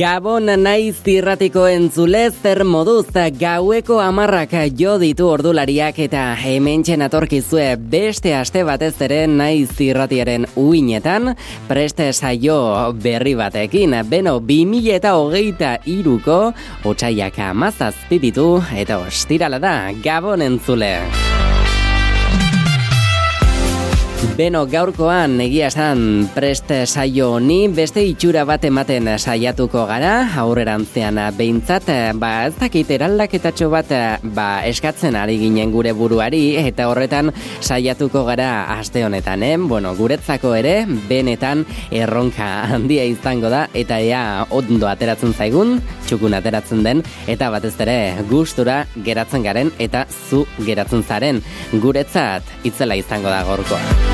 Gabon naiz zirratiko entzule zer moduz gaueko amarrak jo ditu ordulariak eta hemen atorkizue beste aste batez ere naiz zirratiaren uinetan preste saio berri batekin beno 2000 eta hogeita iruko otxaiak amazazpiditu eta ostirala da Gabon entzule. Beno, gaurkoan egia esan preste saio honi beste itxura bat ematen saiatuko gara, aurrerantzean behintzat, ba ez dakit eraldaketatxo bat ba, eskatzen ari ginen gure buruari, eta horretan saiatuko gara aste honetan, eh? Bueno, guretzako ere, benetan erronka handia izango da, eta ea ondo ateratzen zaigun, txukun ateratzen den, eta batez ere gustura geratzen garen, eta zu geratzen zaren, guretzat itzela izango da gorkoa.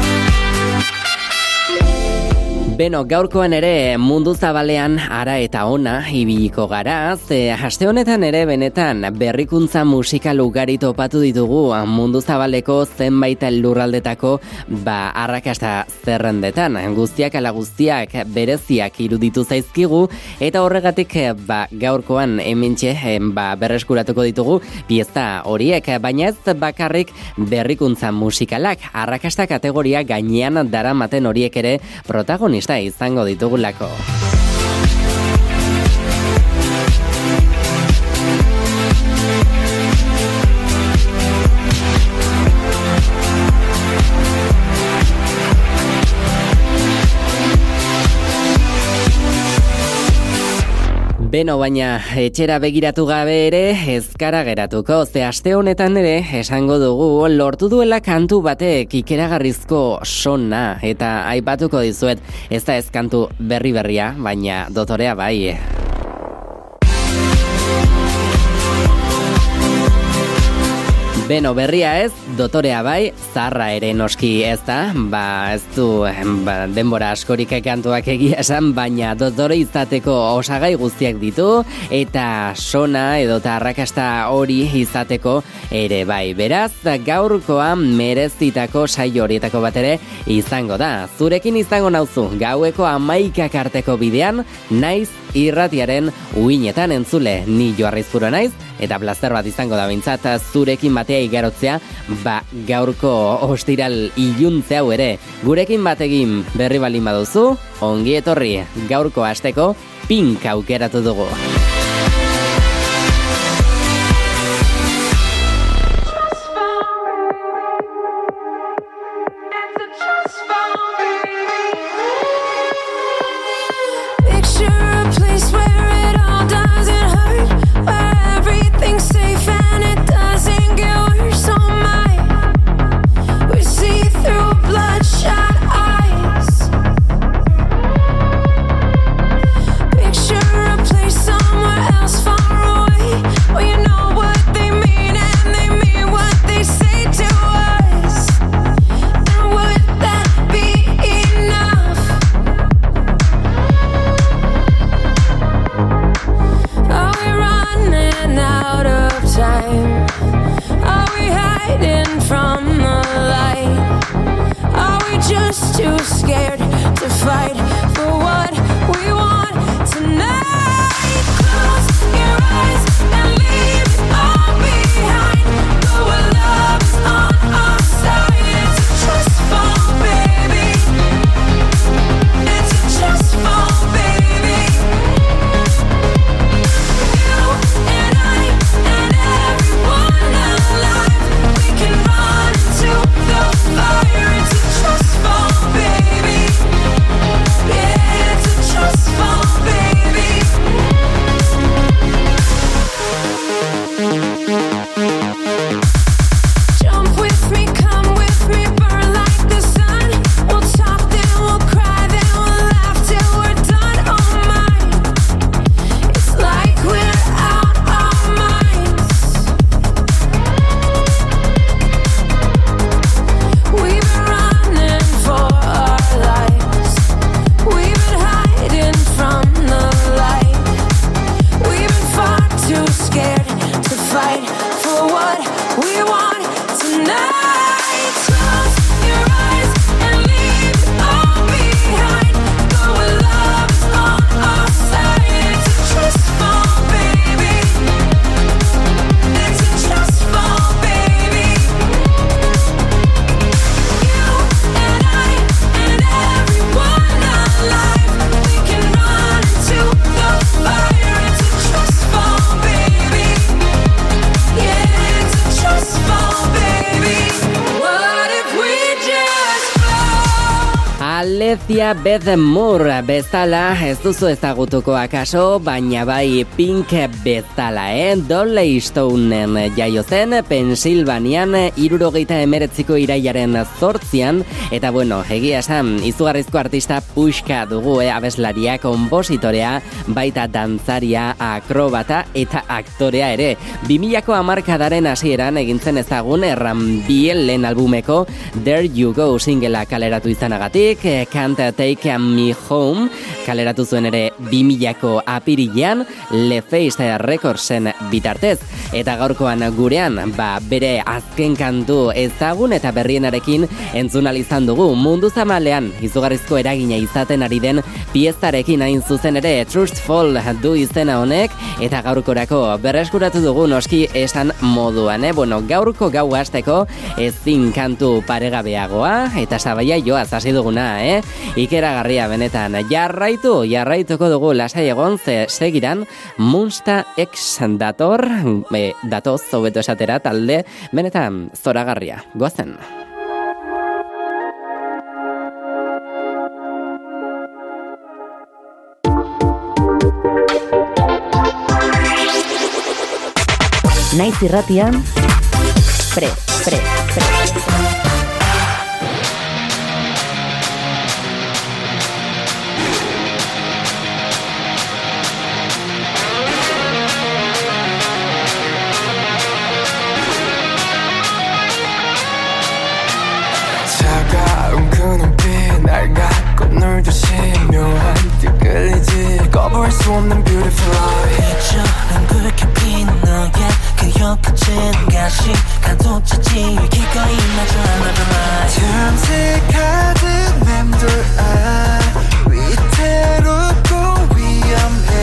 Beno, gaurkoan ere mundu zabalean ara eta ona ibiliko gara, ze haste honetan ere benetan berrikuntza musikal ugari topatu ditugu mundu zabaleko zenbait lurraldetako ba arrakasta zerrendetan. Guztiak ala guztiak bereziak iruditu zaizkigu eta horregatik ba gaurkoan hementxe ba berreskuratuko ditugu pieza horiek, baina ez bakarrik berrikuntza musikalak arrakasta kategoria gainean daramaten horiek ere protagonista protagonista izango ditugulako. Beno, baina etxera begiratu gabe ere ezkara geratuko. Ze aste honetan ere esango dugu lortu duela kantu batek ikeragarrizko sona eta aipatuko dizuet ez da ez kantu berri berria, baina dotorea bai. Beno, berria ez, dotorea bai, zarra ere noski ez da, ba, ez du, ba, denbora askorik ekantuak egia esan, baina dotore izateko osagai guztiak ditu, eta sona edo arrakasta hori izateko ere bai. Beraz, gaurkoa merezitako saio horietako bat ere izango da. Zurekin izango nauzu, gaueko amaikak arteko bidean, naiz irratiaren uinetan entzule, ni joarrizpuro naiz, eta blaster bat izango da bintzat zurekin batea igarotzea, ba gaurko ostiral iluntze hau ere, gurekin bategin berri balin baduzu, ongi etorri. Gaurko asteko pink aukeratu dugu. Alecia Beth Moore bezala ez duzu ezagutuko akaso, baina bai Pink bezala, eh? Dolly Stoneen jaio zen Pensilvanian irurogeita emeretziko iraiaren zortzian, eta bueno, egia esan, izugarrizko artista puxka dugu, eh? Abeslaria, kompositorea, baita dantzaria, akrobata eta aktorea ere. Bimilako amarkadaren hasieran egintzen ezagun erran biel lehen albumeko There You Go singela kaleratu izanagatik, Music Can't Take Me Home kaleratu zuen ere 2000ko apirilean Leface Recordsen bitartez eta gaurkoan gurean ba, bere azken kantu ezagun eta berrienarekin entzun izan dugu mundu zamalean izugarrizko eragina izaten ari den pieztarekin hain zuzen ere Trustful du izena honek eta gaurkorako berreskuratu dugu noski esan moduan eh? bueno, gaurko gau hasteko ezin kantu paregabeagoa eta sabaia joaz hasi duguna eh? Ikeragarria benetan jarraitu, jarraituko dugu lasai egon ze segiran Munsta X dator, e, datoz zobeto esatera talde benetan zoragarria. Goazen. Naiz irratian, pre, pre, pre. 널 다시 묘한 끌리지. 거부할 수 없는 beautiful eye 잊혀 난 그렇게 핀 너의 그 옆끝은 가시. 가도 찾지 기꺼이 맞아 another night 탐색하듯 맴돌아. 위태롭고 위험해.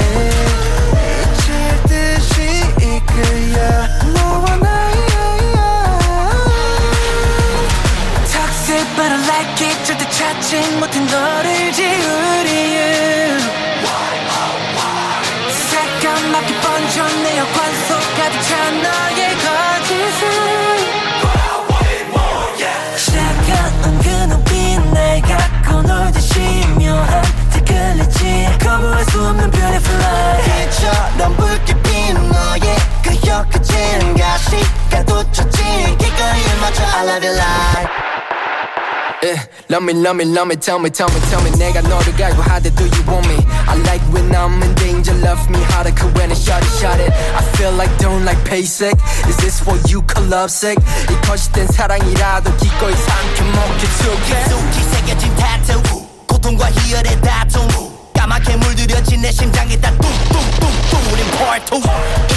love me, love me, love me, tell me, tell me, tell me 내가 너를 갈고 하대 do you want me I like when I'm in danger, love me harder 그 when it's shot it, shot it I feel like don't like basic Is this what you call lovesick 이 거짓된 사랑이라도 기꺼이 삼켜먹게 okay 깊숙이 새겨진 타투 고통과 희열의 다툼 까맣게 물들여진 내 심장에 다 뚱뚱뚱 뚫린 포르투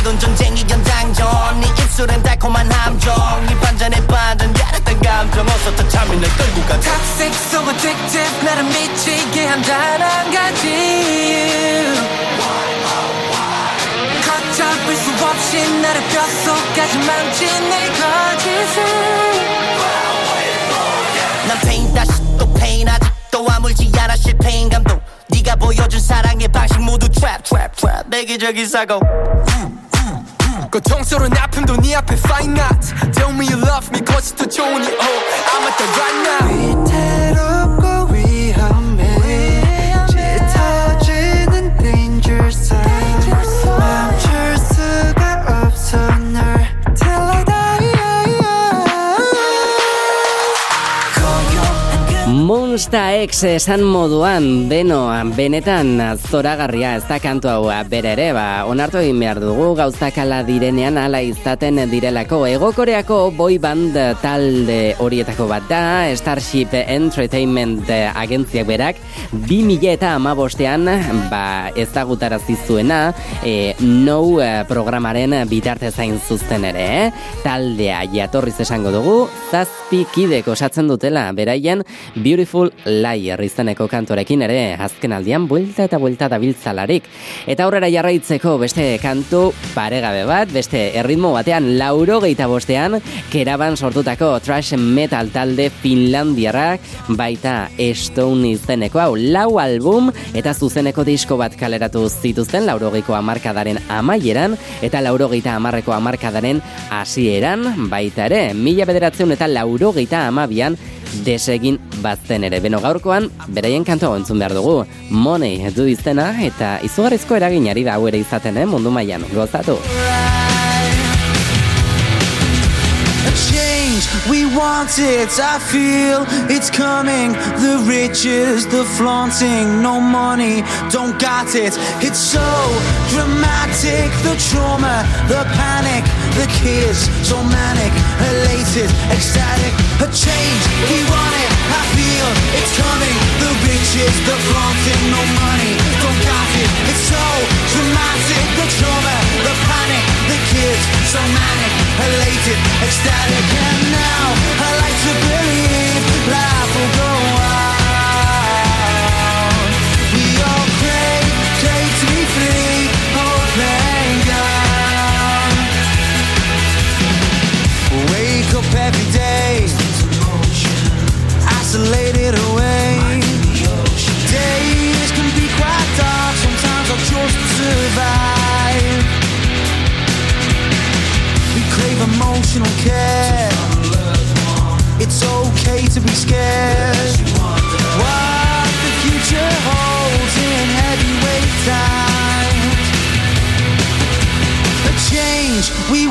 이건 전쟁이 연장전 네 입술엔 달콤한 함정. 이 반전에 반전 야릇한 감정. 어서 더 참이 날 끌고 가 Toxic so addictive. 나를 미치게 한단 한 가지. 걷 잡을 수 없이 나를 뼛속까지 망친 내 거짓은 난 페인 다시 또 페인 아직도 아물지 않아. 실패인 감동 네가 보여준 사랑의 방식 모두 트랩 트랩 트랩 내기적인 사고. 고통스러운 아픔도 네 앞에 fine art. Tell me you love me 더 좋으니 oh I'm at the right now. 위태롭고 위 die Monsta X esan moduan, beno, benetan zoragarria ez da kantu hau bere ere, ba, onartu egin behar dugu, gauzak ala direnean ala izaten direlako. Egokoreako boy band talde horietako bat da, Starship Entertainment agentziak berak, 2000 eta amabostean, ba, ezagutarazi zuena, e, no programaren bitartez zain zuzten ere, eh? taldea jatorriz esango dugu, zazpi kidek osatzen dutela, beraien, Beautiful Liar izeneko kantorekin ere azken aldian buelta eta buelta dabiltzalarik. Eta aurrera jarraitzeko beste kantu paregabe bat, beste erritmo batean lauro geita bostean, keraban sortutako trash metal talde Finlandiarrak baita Stone izeneko hau lau album eta zuzeneko disko bat kaleratu zituzten laurogeiko amarkadaren amaieran eta laurogeita amarreko amarkadaren hasieran baita ere, mila bederatzen eta laurogeita amabian desegin bazten ere. Beno gaurkoan, beraien kantoa entzun behar dugu. Money du izena eta izugarrizko eraginari da hau ere izaten, eh? mundu mailan gozatu. We want it, I feel it's coming. The riches, the flaunting, no money, don't got it. It's so dramatic, the trauma, the panic, the kids, so manic, elated, ecstatic. A change, we want it, I feel it's coming. The riches, the flaunting, no money, don't got it. It's so dramatic, the trauma, the panic, the kids, so manic, elated, ecstatic. And now I like to believe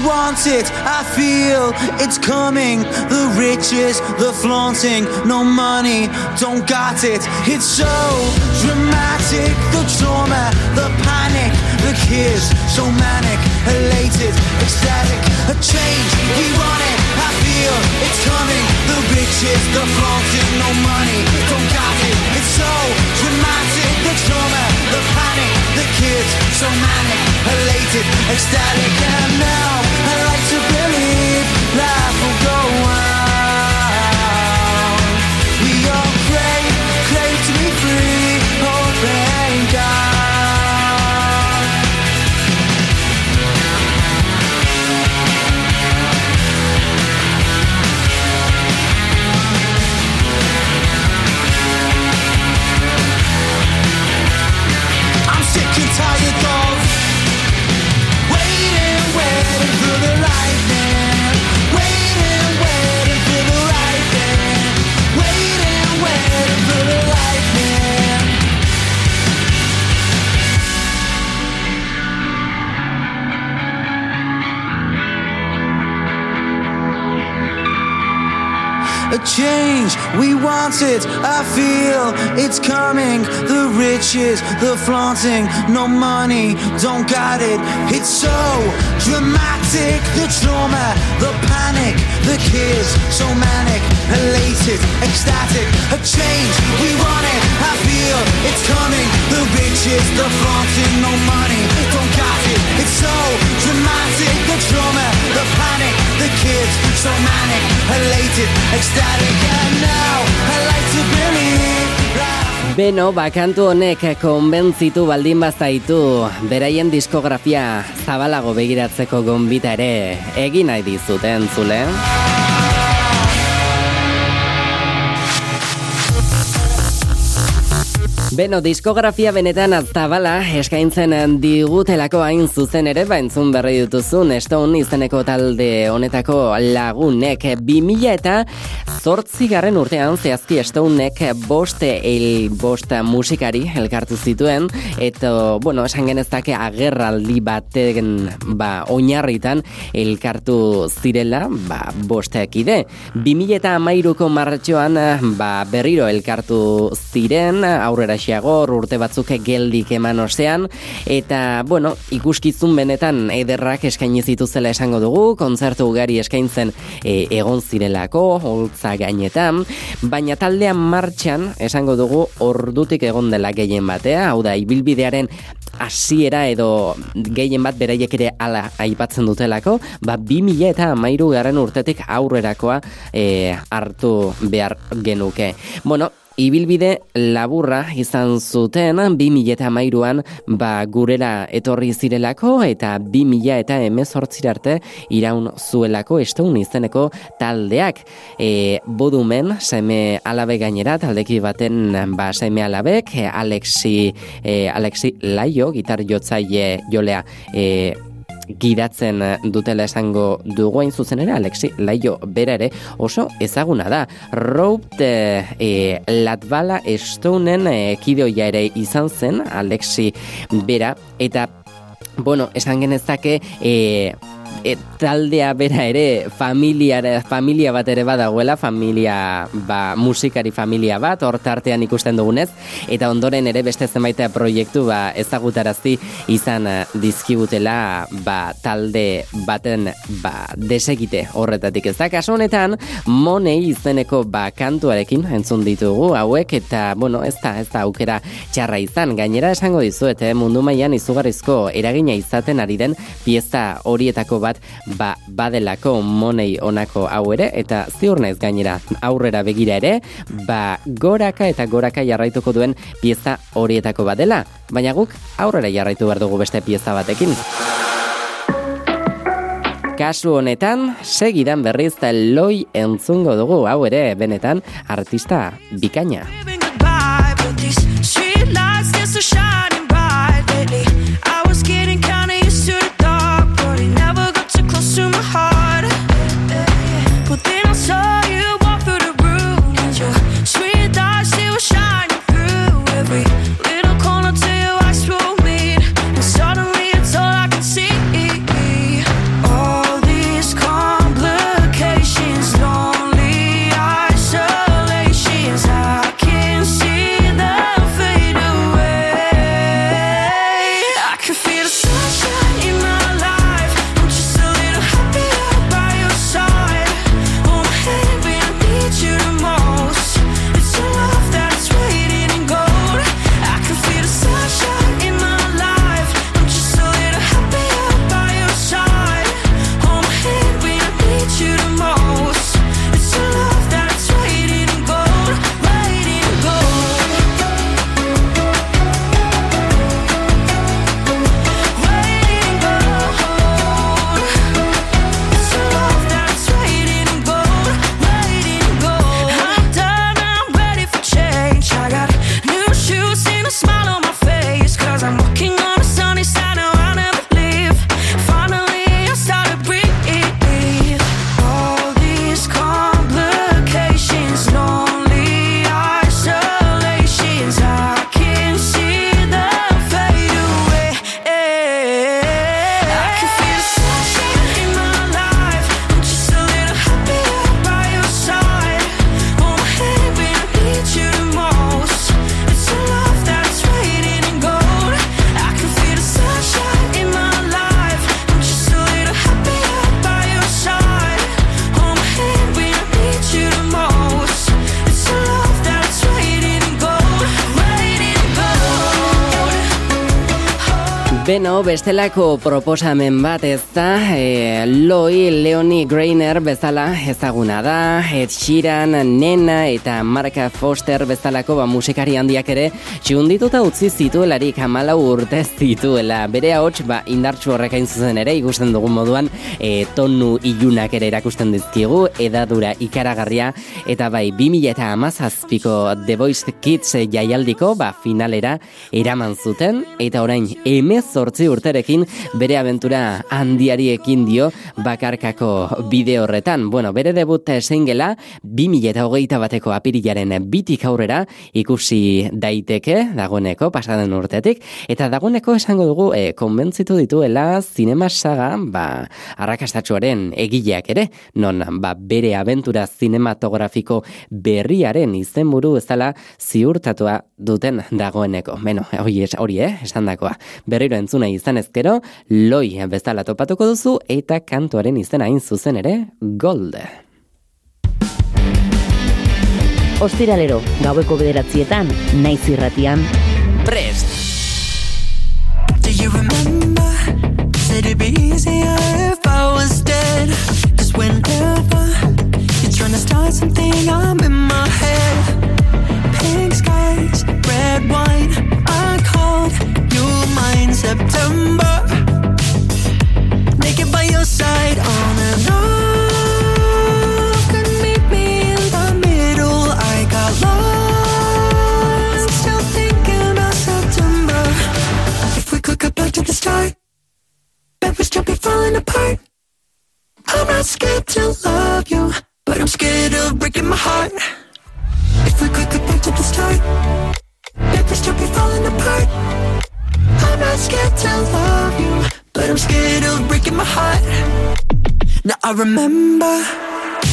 want it. I feel it's coming. The riches, the flaunting, no money, don't got it. It's so dramatic. The trauma, the panic, the kids, so manic, elated, ecstatic. A change, we want it. I feel it's coming. The riches, the flaunting, no money, don't got it. It's so dramatic. The trauma, the panic, the kids, so manic, elated, ecstatic. And now I like to believe life will go a change. We want it, I feel it's coming. The riches, the flaunting, no money, don't got it. It's so dramatic. The trauma, the panic, the kids, so manic, elated, ecstatic. A change, we want it, I feel it's coming. The riches, the flaunting, no money, don't got it. It's so dramatic. The trauma, the panic, the kids, so manic, elated, ecstatic. And now I like to believe. Beno, bakantu honek konbentzitu baldin bazaitu, beraien diskografia zabalago begiratzeko gonbita ere egin nahi dizuten zule. Beno, diskografia benetan zabala eskaintzen digutelako hain zuzen ere, ba entzun berri dituzun Stone izeneko talde honetako lagunek 2000 eta zortzigarren urtean zehazki Stonek boste el bosta musikari elkartu zituen eta, bueno, esan genezake agerraldi baten ba, oinarritan elkartu zirela ba, bosteak ide. 2000 eta amairuko martxoan ba, berriro elkartu ziren aurrera xeagor urte batzuk geldik eman ostean eta, bueno, ikuskizun benetan ederrak eskaini zituzela esango dugu, kontzertu ugari eskaintzen e, egon zirelako, holtza gainetan, baina taldean martxan esango dugu ordutik egon dela gehien batea, hau da, ibilbidearen hasiera edo gehien bat beraiek ere ala aipatzen dutelako, ba 2000 eta amairu garen urtetik aurrerakoa e, hartu behar genuke. Bueno, Ibilbide laburra izan zuten 2000 eta mairuan ba, gurera etorri zirelako eta 2000 eta emezortzir arte iraun zuelako esteun izeneko taldeak. E, bodumen, seme alabe gainera, taldeki baten ba, seme alabek, Alexi, e, Alexi Laio, gitar jotzaile jolea, e, gidatzen dutela esango dugu hain zuzen ere, Alexi Laio bera ere oso ezaguna da. Rope e, Latvala Stonen e, kideoia ere izan zen Alexi bera, eta Bueno, esan genezake, e, e, taldea bera ere familia, familia bat ere badagoela, familia ba, musikari familia bat, hor tartean ikusten dugunez, eta ondoren ere beste zenbaitea proiektu ba, ezagutarazi izan eh, dizkibutela ba, talde baten ba, desegite horretatik ez da. Kaso honetan, monei izeneko ba, kantuarekin entzun ditugu hauek, eta bueno, ez da, ez da aukera txarra izan. Gainera esango dizuet, eh, mundu mailan izugarrizko eragina izaten ari den pieza horietako bat ba, badelako monei onako hau ere, eta ziur naiz gainera aurrera begira ere, ba, goraka eta goraka jarraituko duen pieza horietako badela, baina guk aurrera jarraitu behar dugu beste pieza batekin. Kasu honetan, segidan berriz loi entzungo dugu, hau ere, benetan, artista bikaina. Beno, bestelako proposamen bat ez da, e, Loi Leoni Greiner bezala ezaguna da, Ed Sheeran, Nena eta Marka Foster bezalako ba, musikari handiak ere txundituta utzi zituelarik amala urte zituela. Bere ahots ba, indartsu horrek hain zuzen ere ikusten dugun moduan e, tonu ilunak ere erakusten dizkigu, edadura ikaragarria eta bai 2000 eta amazazpiko The Voice Kids jaialdiko ba, finalera eraman zuten eta orain emez zortzi urterekin bere aventura handiariekin dio bakarkako bide horretan. Bueno, bere debut singela 2000 eta bateko apirilaren bitik aurrera ikusi daiteke dagoeneko pasaden urtetik eta dagoeneko esango dugu e, konbentzitu dituela zinema saga ba, arrakastatxoaren egileak ere non ba, bere aventura zinematografiko berriaren izenburu ez dela ziurtatua duten dagoeneko. Beno, hori, hori eh, esan dakoa. Berriro entzuna izan ezkero, loi bezala topatuko duzu eta kantuaren izena hain zuzen ere, gold. Ostiralero, gaueko bederatzietan, naiz irratian. Prest! Do you remember? Said it'd be easier if I was dead. Cause whenever you're trying to start something, I'm in my head. Pink skies, red wine. September. Remember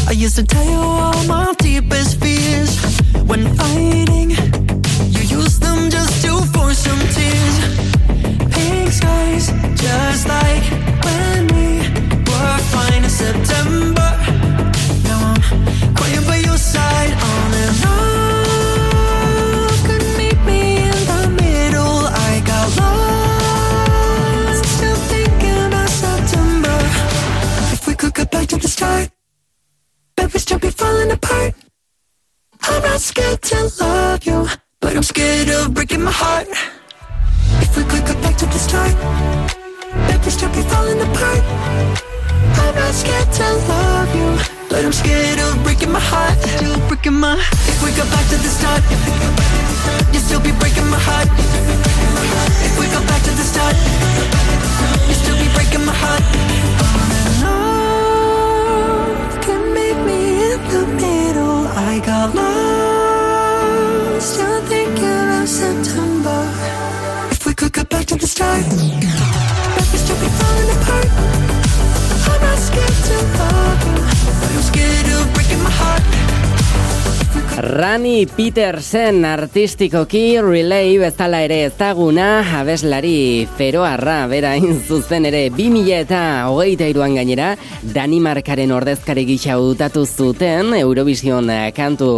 I used to tell you all my deepest fears when fighting. You used them just to force some tears. Pink skies, just like scared to love you, but I'm scared of breaking my heart. If we could get back to the start, we still be falling apart. I'm not scared to love you, but I'm scared of breaking my heart. Still breaking my. If we go back to the start, you still be breaking my heart. If we go back to the start, you still be breaking my heart. I got lost, still thinking of September. If we could get back to the start, but we still be falling apart. I'm not scared to love you, but I'm scared of breaking my heart. Rani Petersen artistikoki relay bezala ere ezaguna abeslari feroarra bera hain zuzen ere 2000 eta hogeita iruan gainera Danimarkaren ordezkari gisa utatu zuten Eurovision kantu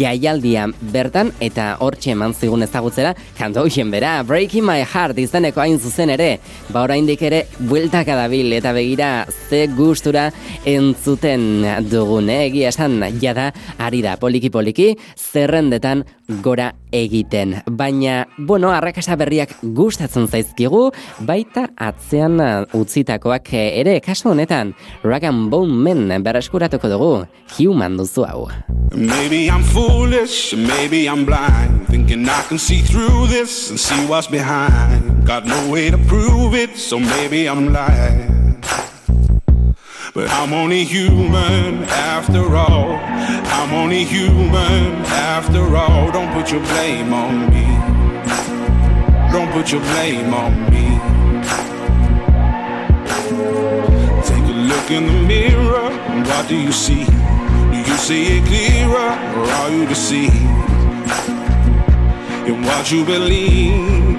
jaialdia bertan eta hortxe eman zigun ezagutzera kantu hoxen bera Breaking My Heart izeneko hain zuzen ere ba oraindik ere bueltaka dabil eta begira ze gustura entzuten dugun eh? egia esan jada ari da poliki poliki zerrendetan gora egiten. Baina, bueno, arrakasa berriak gustatzen zaizkigu, baita atzean utzitakoak ere kasu honetan, Rag and Bone Men berreskuratuko dugu, human duzu hau. Maybe I'm foolish, maybe I'm blind. Thinking I can see through this and see what's behind. Got no way to prove it, so maybe I'm lying. But I'm only human after all. I'm only human after all. Don't put your blame on me. Don't put your blame on me. Take a look in the mirror. and What do you see? Do you see it clearer or are you deceived? In what you believe?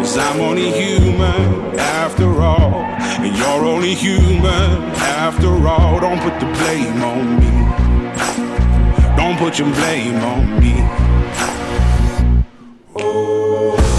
Cause I'm only human after all. And you're only human after all. Don't put the blame on me. Don't put your blame on me. Some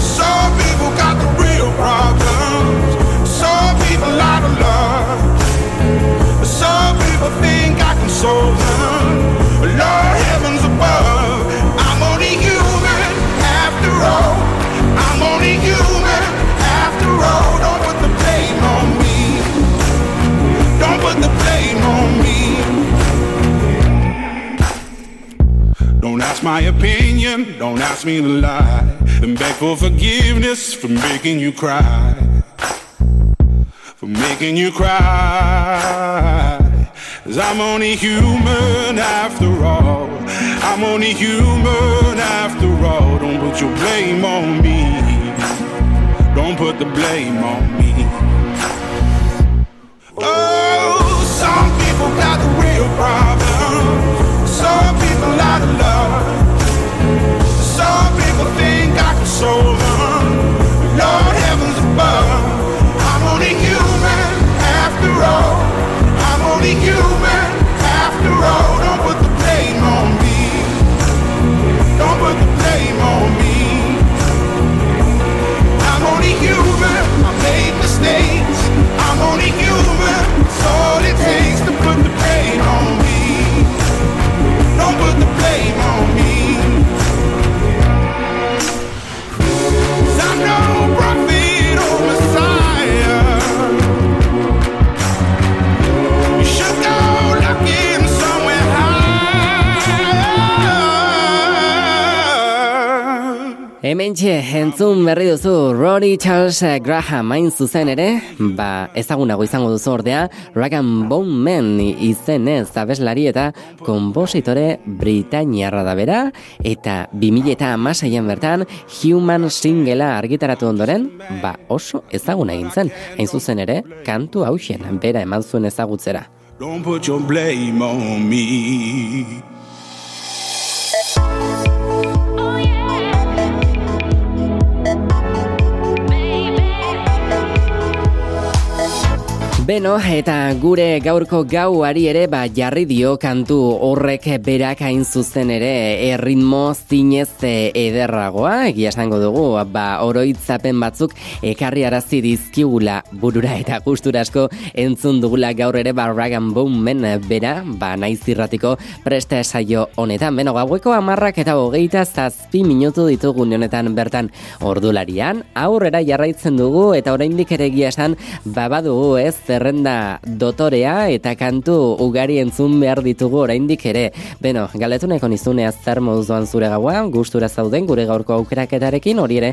opinion. Don't ask me to lie. And beg for forgiveness for making you cry. For making you cry. Cause I'm only human after all. I'm only human after all. Don't put your blame on me. Don't put the blame on me. Oh, some people got the real problem. Some people out of love got the soul. Hemen txe, entzun berri duzu Rory Charles Graham hain zuzen ere, ba, ezagunago izango duzu ordea, Rag and Bone Man izenez abeslari eta kompositore Britainiarra da bera, eta 2000 eta amaseian bertan Human Singela argitaratu ondoren, ba, oso ezaguna egin zen, hain zuzen ere, kantu hausen, bera eman zuen ezagutzera. Don't put your blame on me. Beno, eta gure gaurko gauari ere ba jarri dio kantu horrek berak hain zuzen ere erritmo zinez e, ederragoa, egia esango dugu, ba oroitzapen batzuk ekarri arazi dizkigula burura eta gusturasko entzun dugula gaur ere ba Ragan Men bera, ba naiz irratiko preste saio honetan. Beno, gaueko amarrak eta hogeita zazpi minutu ditugu honetan bertan ordularian, aurrera jarraitzen dugu eta oraindik ere egia esan babadugu ez zerrenda dotorea eta kantu ugari entzun behar ditugu oraindik ere. Beno, galetu nahiko nizunea zer moduzuan zure gaua, gustura zauden gure gaurko aukeraketarekin, hori ere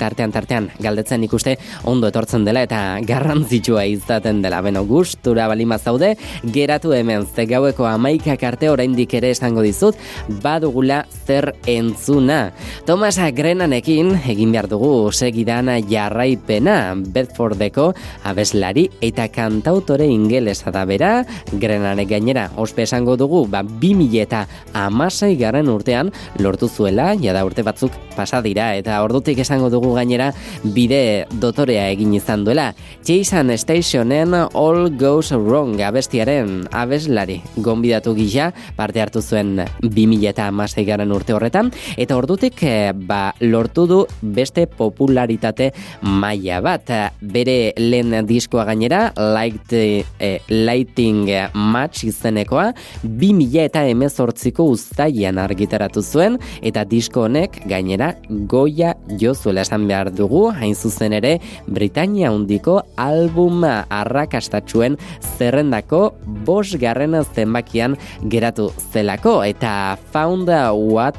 tartean tartean galdetzen ikuste ondo etortzen dela eta garrantzitsua izaten dela. Beno, gustura balima zaude, geratu hemen ze gaueko amaikak arte oraindik ere esango dizut, badugula zer entzuna. Tomasa Grenanekin egin behar dugu segidana jarraipena Bedfordeko abeslari eta kantautore ingelesa da bera, grenare gainera, ospe esango dugu, ba, 2000 eta amasai garen urtean lortu zuela, jada urte batzuk pasa dira, eta ordutik esango dugu gainera, bide dotorea egin izan duela. Jason Stationen All Goes Wrong abestiaren abeslari gonbidatu gisa, parte hartu zuen 2000 eta amasai garen urte horretan, eta ordutik eh, ba, lortu du beste popularitate maila bat. Bere lehen diskoa gainera, Light, eh, Lighting Match izenekoa 2000 eta emezortziko ustaian argitaratu zuen eta disko honek gainera goia jozuela esan behar dugu. Hain zuzen ere Britania hundiko albuma arrakastatxuen zerrendako bos garren zenbakian geratu zelako. Eta Found What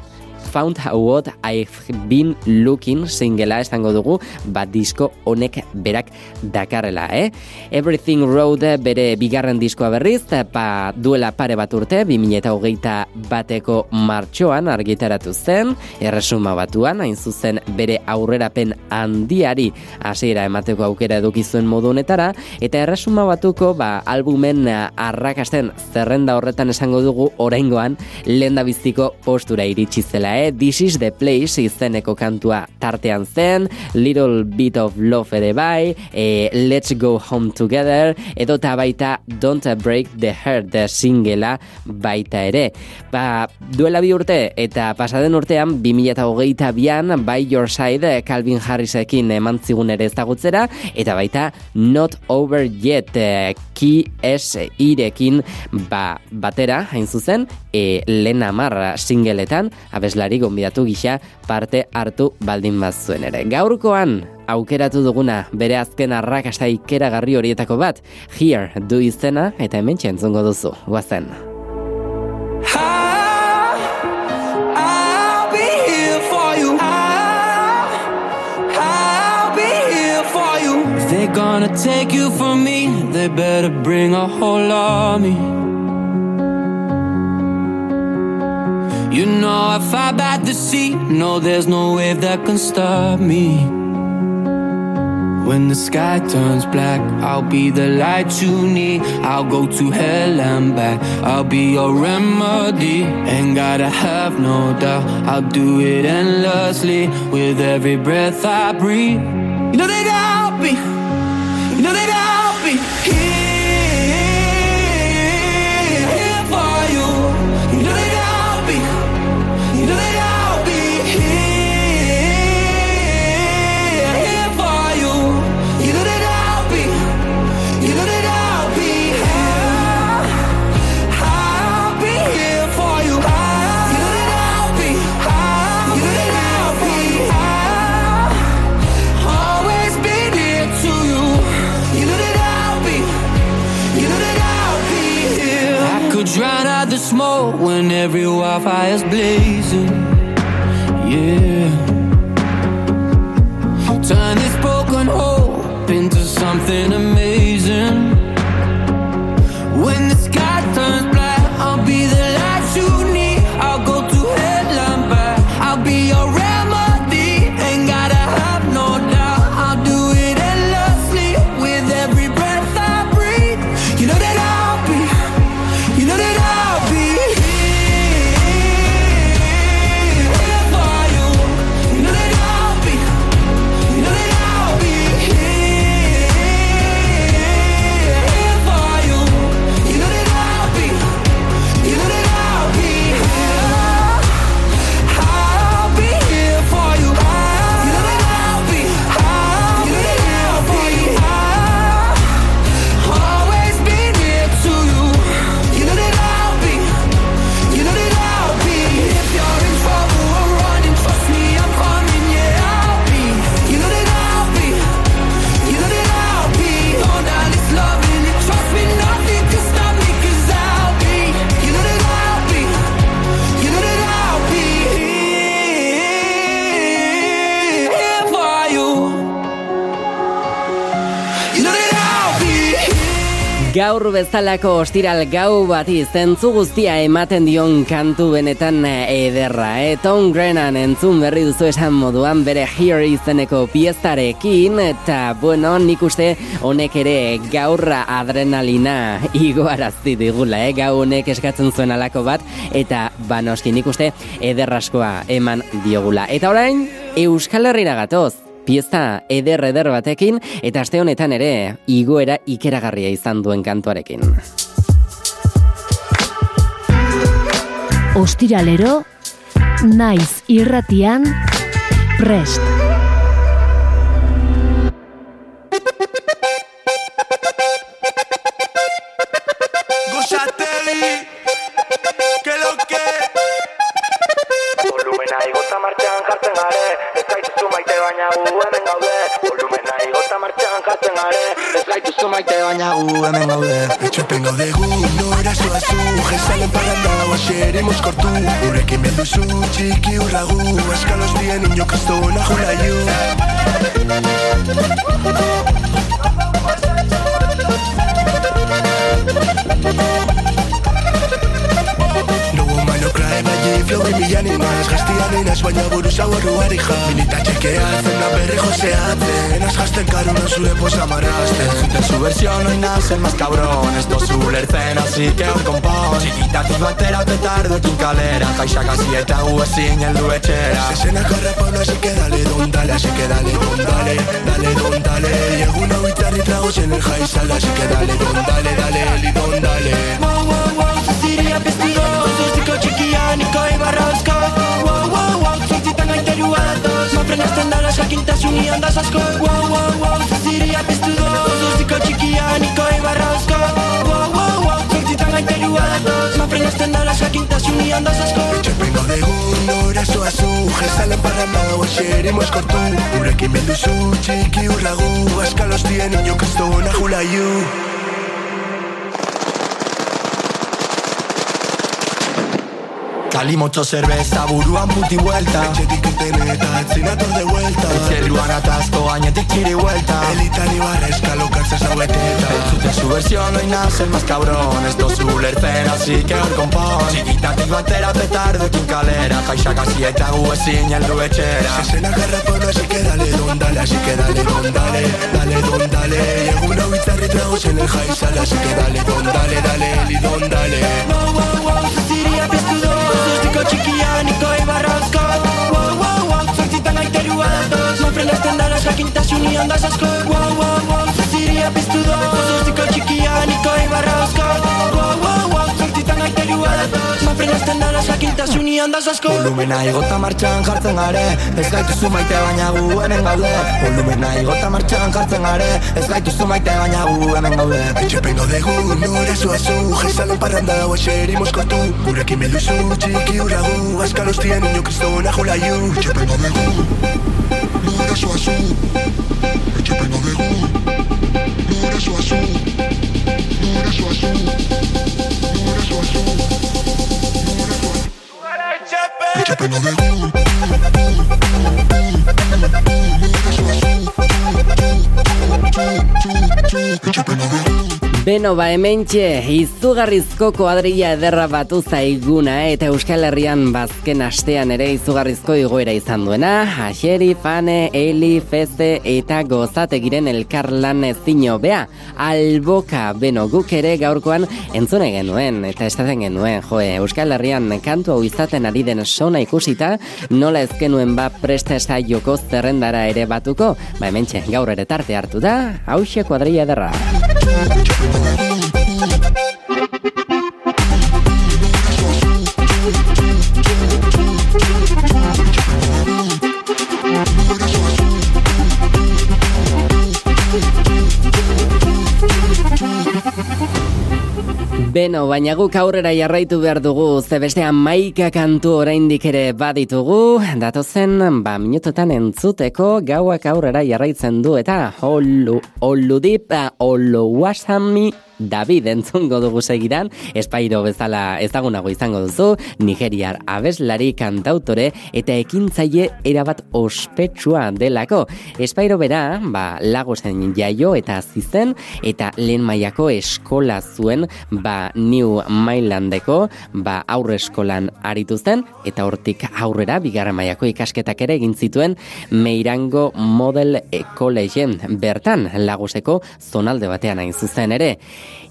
Found What I've Been Looking singela esango dugu, bat disko honek berak dakarrela, eh? Everything Road bere bigarren diskoa berriz, pa duela pare bat urte, 2008 bateko martxoan argitaratu zen, erresuma batuan, hain zuzen bere aurrerapen handiari hasiera emateko aukera edukizuen modu honetara, eta erresuma batuko ba, albumen arrakasten zerrenda horretan esango dugu oraingoan lenda biziko postura iritsi zela, eh? This is the place izeneko kantua tartean zen, Little Bit of Love ere bai, e, Let's Go Home Together, edo eta baita Don't Break the Heart the singela baita ere. Ba, duela bi urte eta pasaden urtean 2008 bian By Your Side Calvin Harrisekin eman zigun ere ezagutzera, eta baita Not Over Yet ki es irekin ba, batera, hain zuzen, e, lehen amarra singeletan, abeslari gonbidatu gisa parte hartu baldin bazuen ere. Gaurkoan, aukeratu duguna bere azken arrakasta ikeragarri horietako bat, here du izena eta hemen txentzungo duzu, guazen. Gonna take you from me, they better bring a whole army. You know I fight by the sea. No, there's no wave that can stop me. When the sky turns black, I'll be the light you need. I'll go to hell and back. I'll be your remedy. Ain't gotta have no doubt. I'll do it endlessly with every breath I breathe. You know that I'll be. You know that I'll be here, smoke when every wildfire's blazing. Yeah. Gaur bezalako ostiral gau bati zentzu guztia ematen dion kantu benetan ederra, eh? Tom Grennan entzun berri duzu esan moduan bere Here izeneko piestarekin, eta bueno, nik uste honek ere gaurra adrenalina igoarazti digula, eh? Gau honek eskatzen zuen alako bat, eta banoski nik uste ederraskoa eman diogula. Eta orain, Euskal Herrira gatoz, pieza eder eder batekin eta aste honetan ere igoera ikeragarria izan duen kantuarekin. Ostiralero, naiz irratian, prest. Gaituzu maite baina gu hemen gaude. Etxopen gaude gu, nora zoazu Jezalen paranda, oaxeremos kortu Urekin beduzu, txiki urragu. Eskalos dien ino kristona julaiu No Blogen bilan imaz gaztian einaz baina buruz hau erruari jak Milita txekeatzen da berri joseatzen Enaz jazten karunan zure posa marazten Zuten zu versión oin nazen maz cabron Ez dozu lertzen hasik hor kompon Txikitatik batera ote tardo ekin kalera Jaixak hazi eta hu ezin heldu etxera Zezenak arrapaun hasik edale don dale Así que dale don dale, dale don dale. Y alguna bitarri tragos en el jaizal Así que dale don dale, dale, li don dale. Wow, wow, wow, se ziria Zuziko txikitatik Niko Ibarrauzko Wow, wow, wow, zortzitan gaiterua datoz Ma frenasten da las jakintasuni handaz asko. Wow, wow, wow, Cecilia Pestigo Zuztiko txikia Niko Ibarrauzko Wow, wow, wow, zortzitan gaiterua datoz Ma frenasten da las jakintasuni handaz asko. Etxopen gaude gu, nora zoazu Jezalen parranda, oaxeremos kortu Urekin beduzu, txiki urragu. Eskalos dien ino kristona julaiu Kalimotxo cerveza buruan puti vuelta Etxetik enten eta etzinator de vuelta Zerruan atazko gainetik kiri vuelta Elitan ibarra eskalo kartza zaueteta Entzuten su versión nace el más cabrón Esto su lertzen, así que hor konpon Txikitatik batera petardoekin kalera Jaixak hasi eta gu ezin heldu etxera Esena garrapano, así que dale don dale Así que dale don dale, dale don dale egun hau itzarri tragos en el jaizal Así que dale don dale, dale eli don dale Wow, wow, wow, Pestigo Zuztiko txikia Niko Ibarrauzko Wow, wow, wow, zortzitan gaiterua datoz. Ma frenasten da las jakintasuni handaz asko Wow, wow, wow, Cecilia Pestigo Zuztiko txikia Niko Ibarrauzko Wow, wow, wow, zortzitan gaiterua datoz Ma frenasten da las jakintasuni handaz asko. Volumena igota martxan jartzen gare. Ez gaituzu maite baina gu hemen gaude. Volumena igota martxan jartzen gare. Ez gaituzu maite baina gu hemen gaude. Etxepen gaude gu, nora zoazu Jezalen parranda, oaxeremos kortu Urekin beduzu, txiki urragu Eskalos dien ino kristona julaiu Etxepen gaude gu, nora zoazu Etxepen gaude gu, nora zoazu Nora zoazu, nora zoazu Etxepen gaude gu Etxepen gaude gu Beno ba hementxe, izugarrizko koadrilla ederra batu zaiguna eta Euskal Herrian bazken astean ere izugarrizko igoera izan duena. Axeri, Fane, Eli, Feze eta gozategiren elkarlan ezino bea. Alboka, beno, guk ere gaurkoan entzune genuen eta estaten genuen. Joe, Euskal Herrian kantu hau izaten ari den sona ikusita, nola ez genuen ba presta joko zerrendara ere batuko, ba hementxe, gaur ere tarte hartu da, hauxe kuadrilla ederra. Thank you. Beno, baina guk aurrera jarraitu behar dugu, ze beste maika kantu oraindik ere baditugu, datozen, ba, minutotan entzuteko gauak aurrera jarraitzen du, eta holu, oludip, holu wasami David entzungo dugu segidan, espairo bezala ezagunago izango duzu, Nigeriar abeslari kantautore eta ekintzaile erabat ospetsua delako. Espairo bera, ba, lagozen jaio eta zizen, eta lehen mailako eskola zuen, ba, New Mailandeko, ba, aurre eskolan aritu zen, eta hortik aurrera, bigarren mailako ikasketak ere egin zituen, Meirango Model College bertan lagoseko zonalde batean hain zuzen ere.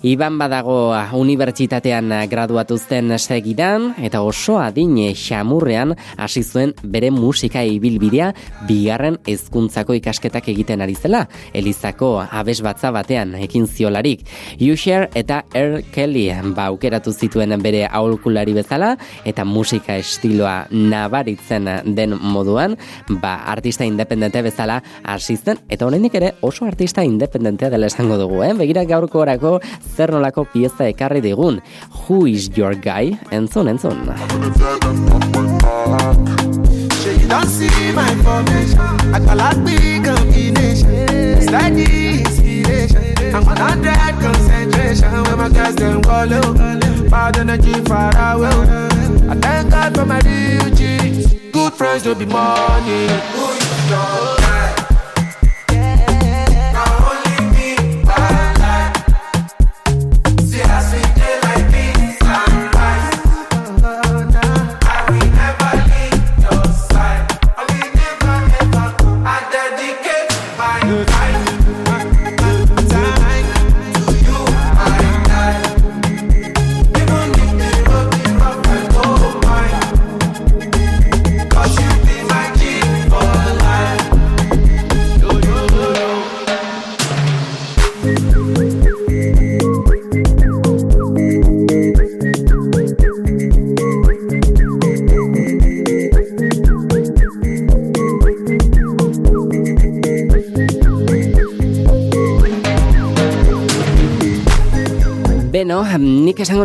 Iban badago unibertsitatean graduatu zen segidan eta oso adine xamurrean hasi zuen bere musika ibilbidea bigarren hezkuntzako ikasketak egiten ari zela. Elizako abes batza batean ekin ziolarik. Usher eta R. Kelly ba aukeratu zituen bere aholkulari bezala eta musika estiloa nabaritzen den moduan ba artista independente bezala hasi zen eta oraindik ere oso artista independentea dela esango dugu, eh? Begira gaurko orako zer nolako pieza ekarri digun. Who is your guy? Entzun, entzun. You don't see my formation. I call out big combination. Steady inspiration. I'm on hundred concentration. When my guys them go low, bad energy far away. I thank God for my real. Good friends don't be money. Who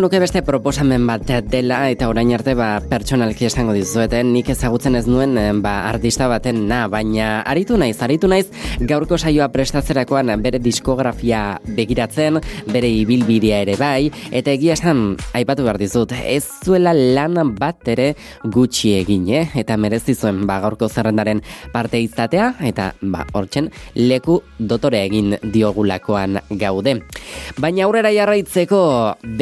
nuke beste proposamen bat dela eta orain arte ba, pertsonalki esango dizuete, nik ezagutzen ez nuen eh, ba, artista baten na, baina aritu naiz, aritu naiz gaurko saioa prestatzerakoan bere diskografia begiratzen, bere ibilbidea ere bai, eta egia esan aipatu behar dizut, ez zuela lan bat ere gutxi egin, eh? eta merezi zuen ba, gaurko zerrendaren parte izatea, eta ba, hortzen leku dotore egin diogulakoan gaude. Baina aurrera jarraitzeko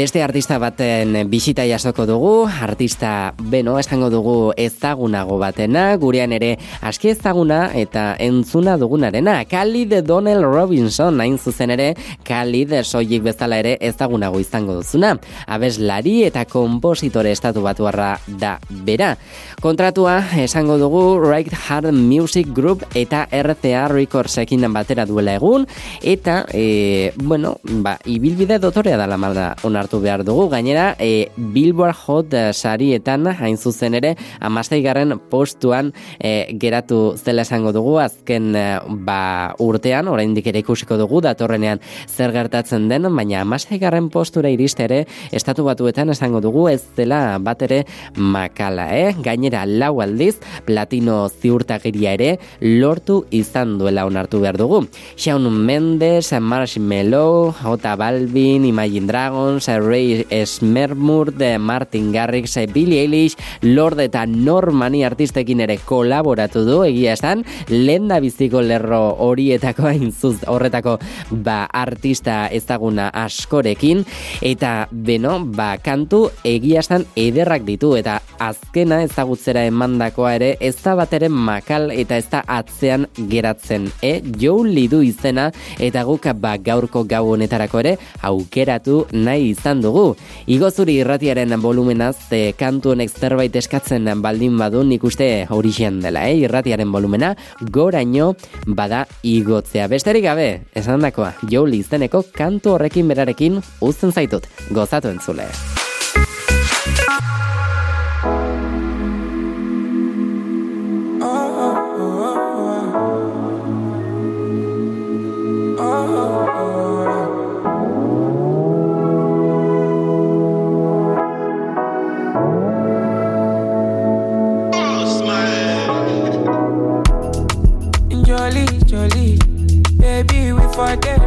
beste artista baten bisita jasoko dugu, artista beno esango dugu ezagunago batena, gurean ere aski ezaguna eta entzuna dugunarena. Khalid Donnell Robinson hain zuzen ere, Khalid soilik bezala ere ezagunago izango duzuna. Abeslari eta kompositore estatu batuarra da bera. Kontratua esango dugu Right Hard Music Group eta RCA Recordsekin batera duela egun eta e, bueno, ba, ibilbide dotorea dala malda onartu behar dugu. Gainera, e, Billboard Hot eh, sarietan hain zuzen ere amasteigarren postuan e, geratu zela esango dugu azken eh, ba, urtean, oraindik ere ikusiko dugu datorrenean zer gertatzen den, baina amasteigarren postura iriste ere estatu batuetan esango dugu ez dela bat ere makala, eh? Gainera, lau aldiz, platino ziurtagiria ere lortu izan duela onartu behar dugu. Shawn Mendes, Marshmello, Ota Balvin, Imagine Dragons, Ray Smermurt, Martin Garrix, Billie Eilish, Lord eta Normani artistekin ere kolaboratu du, egia esan, lehen da biziko lerro horietako hain zuz horretako ba, artista ezaguna askorekin, eta beno, ba, kantu egia esan ederrak ditu, eta azkena ezagutzera emandakoa ere ez da bat ere makal eta ez da atzean geratzen, e? Joe Lidu izena eta guk ba, gaurko gau honetarako ere aukeratu nahi izan dugu. Igozuri irratiaren volumenaz e, kantu honek zerbait eskatzen baldin badu nik uste horixen dela, eh? irratiaren volumena goraino bada igotzea. Besterik gabe, esan dakoa, Joe Lee izeneko kantu horrekin berarekin uzten zaitut, gozatu entzule.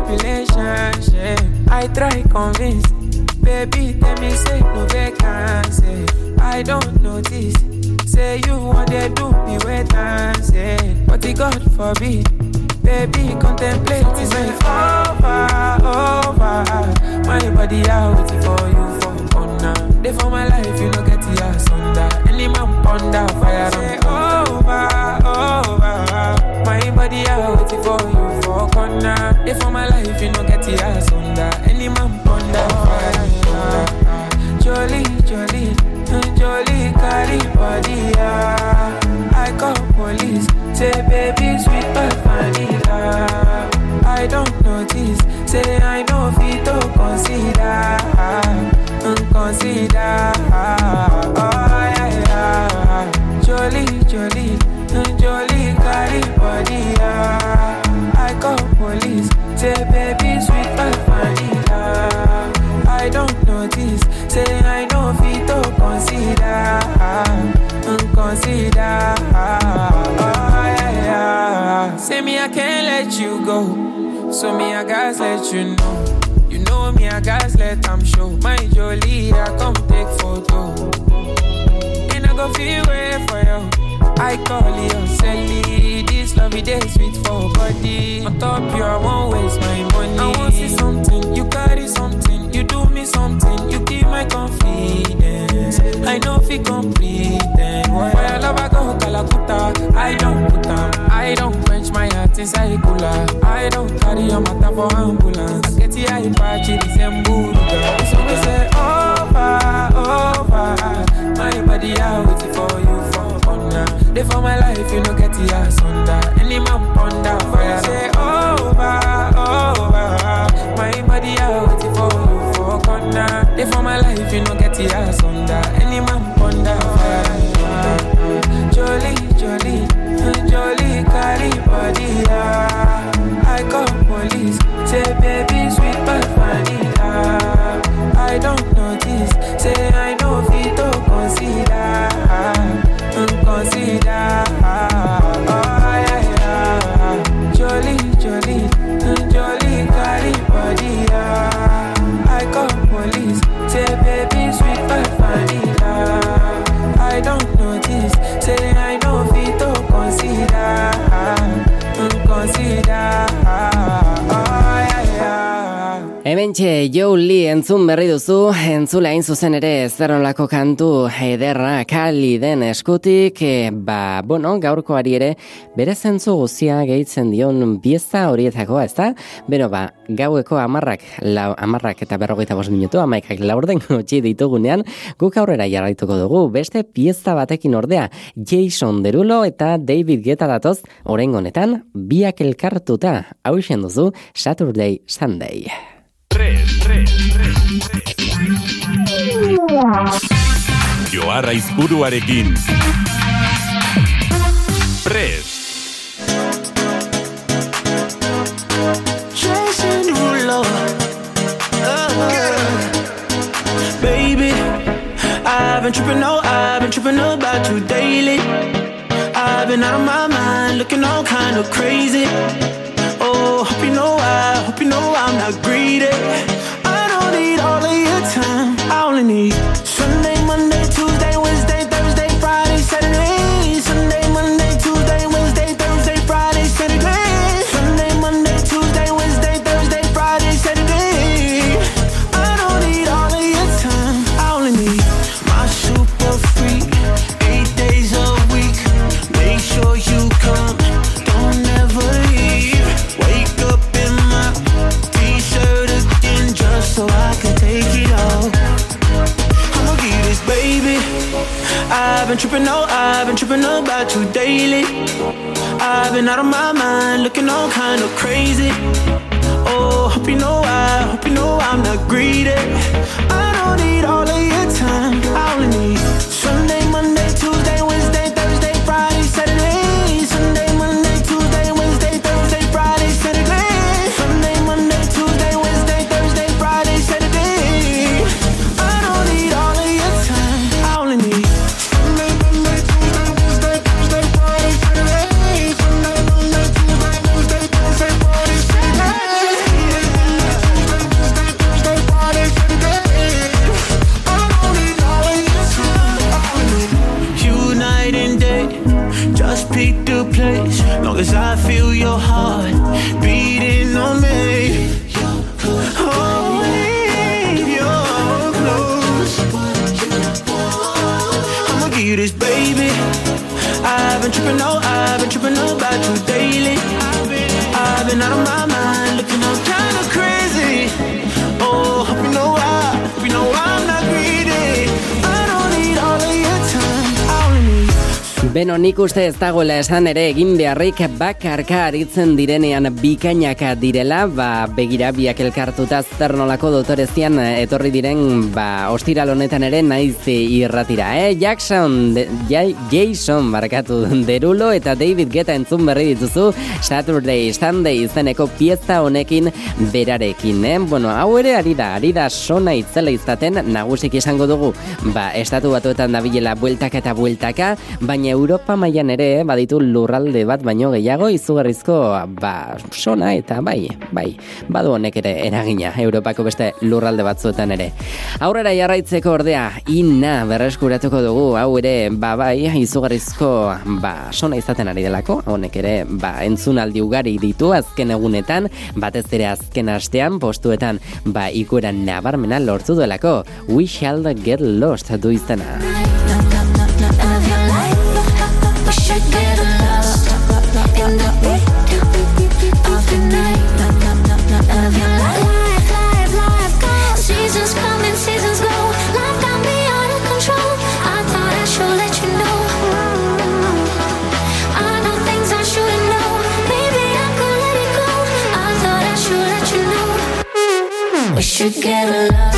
Relationship. I try convince. Baby, tell me say no vacancy. I don't notice. Say you want to do me wait and say, but the God forbid. Baby, contemplate is my over, over. My body out waiting for you for corner. Day for my life, you know get the ass under. Any man ponder fire say over, over. My body out waiting for you corner. Day for my life, you know get the ass under. Any man ponder. Jolly, jolly, jolly, carry body, ah. I call police, say baby sweet but vanilla. I don't notice, say I know fit to consider, consider. Oh yeah yeah, jolly jolly, say I know fit to consider, mm, consider. Oh yeah yeah, say me I can't let you go, so me I gotta let you know. You know me I gotta let them show my jolly I come take photo. And I go feel way for you. I call you Sally. This lovey day sweet for body. On top you, I won't waste my money. I want see something, you carry something, you give my confidence. I know if you complete then. Why I love I go Kalakuta. I don't put them, I don't quench my heart inside cooler. I don't carry your matter for ambulance. I get the eye patch, it is emburuga. So we say over, over. My body out waiting for you for corner. Day for my life, you know get the ass under. Any man ponder fire. Say over, over. My body out waiting for you for corner. Day for my life, you know get the ass under. Any man ponder. Jolly, jolly, jolly, carry body. ah. I call police, say baby sweet but vanilla. I don't notice, say I Hementxe Joe Lee entzun berri duzu, entzule hain zuzen ere zerrolako kantu ederra kali den eskutik, e, ba, bueno, gaurkoari ere bere zentzu guzia gehitzen dion biezta horietakoa, ezta? Beno, ba, gaueko amarrak, lau, amarrak eta berrogeita bost minutu, amaikak laurden gutxi ditugunean, guk aurrera jarraituko dugu, beste piezta batekin ordea, Jason Derulo eta David Guetta datoz, orengo honetan, biak elkartuta, hau duzu, Saturday Sunday. 3, 3, 3, Joarra izburuarekin. Derulo. Baby, I've been tripping, oh, I've been tripping about you daily. I've been out of my mind, looking all kind of crazy. I, hope you know I'm not greedy. I've been tripping, oh, I've been tripping about you daily. I've been out of my mind, looking all kind of crazy. Oh, hope you know I, hope you know I'm not greedy. I don't need all of nik uste ez dagoela esan ere egin beharrik bakarka aritzen direnean bikainaka direla, ba, begira biak elkartuta zer nolako dotorezian etorri diren ba, ostiral honetan ere naiz irratira. Eh? Jackson, de, Jason barkatu derulo eta David Guetta entzun berri dituzu Saturday, Sunday izeneko pieza honekin berarekin. Eh? Bueno, hau ere ari da, ari da sona itzela izaten nagusik izango dugu. Ba, estatu batuetan dabilela bueltaka eta bueltaka, baina Europa mailan ere eh, baditu lurralde bat baino gehiago izugarrizko ba, sona eta bai, bai, badu honek ere eragina Europako beste lurralde batzuetan ere. Aurrera jarraitzeko ordea, ina berreskuratuko dugu, hau ere, ba bai, izugarrizko ba, sona izaten ari delako, honek ere, ba, entzunaldi ugari ditu azken egunetan, batez ere azken astean postuetan, ba, ikuera nabarmena lortu duelako, We Shall Get Lost du izena. Should get lost.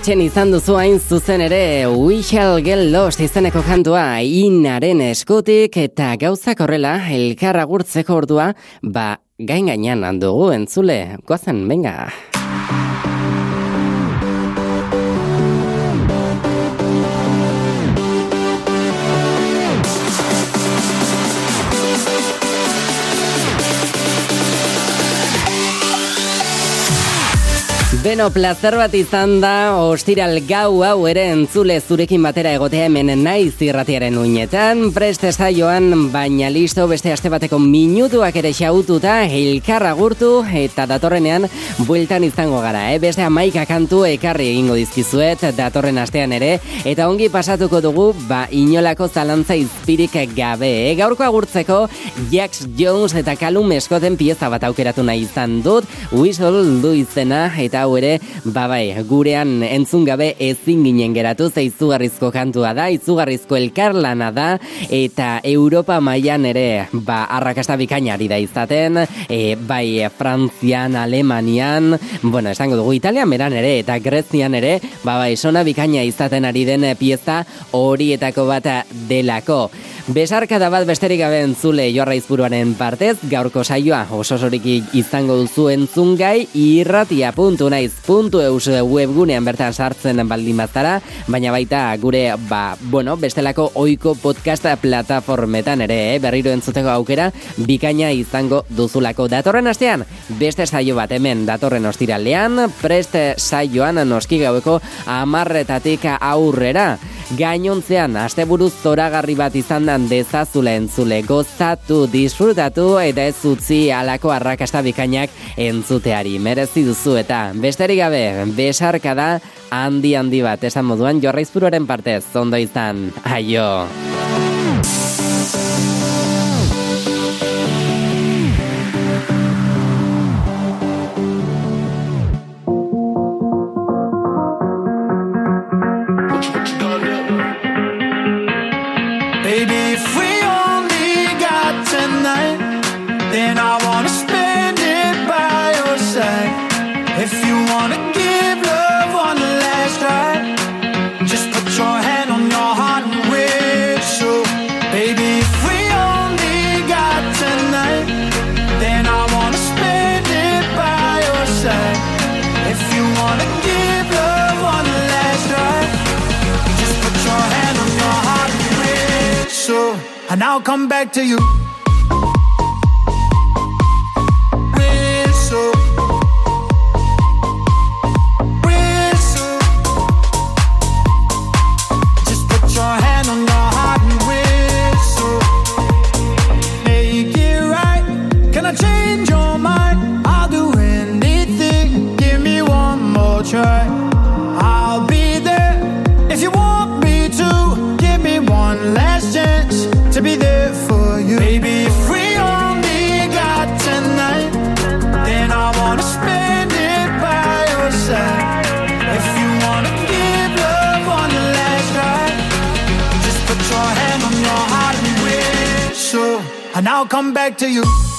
Hortzen izan duzu hain zuzen ere We Shall Get Lost izeneko kantua inaren eskutik eta gauzak horrela elkarra gurtzeko ordua ba gain gainean dugu entzule goazen, venga. Beno, plazer bat izan da, ostiral gau hau ere entzule zurekin batera egotea hemen naiz irratiaren uinetan, preste saioan, baina listo beste aste bateko minutuak ere xaututa, elkarra gurtu, eta datorrenean bueltan izango gara, eh? beste amaika kantu ekarri egingo dizkizuet datorren astean ere, eta ongi pasatuko dugu, ba, inolako zalantza izpirik gabe, eh? gaurko agurtzeko, Jax Jones eta Callum Scotten pieza bat aukeratu nahi izan dut, Whistle du izena, eta hau ere, babai, gurean entzun gabe ezin ginen geratu, ze izugarrizko kantua da, izugarrizko elkarlana da, eta Europa mailan ere, ba, arrakasta bikainari da izaten, e, bai, Frantzian, Alemanian, bueno, esango dugu Italian beran ere, eta Grezian ere, ba, bai, sona bikaina izaten ari den pieza horietako bat delako. Besarkada bat besterik gabe entzule jorra izburuaren partez, gaurko saioa ososorik izango duzu entzungai irratia.naiz.eus webgunean bertan sartzen baldin bazara, baina baita gure, ba, bueno, bestelako oiko podcast plataformetan ere, eh, berriro entzuteko aukera, bikaina izango duzulako. Datorren astean, beste saio bat hemen datorren ostiralean, preste saioan noski gaueko amarretatik aurrera. Gainontzean asteburu zoragarri bat izan dan dezazule entzule gozatu, disfrutatu eta ez utzi alako arrakasta bikainak entzuteari. Merezi duzu eta besterik gabe besarka da handi handi bat. Esan moduan jorraizpuroaren partez ondo izan, aio! to you. and I'll come back to you.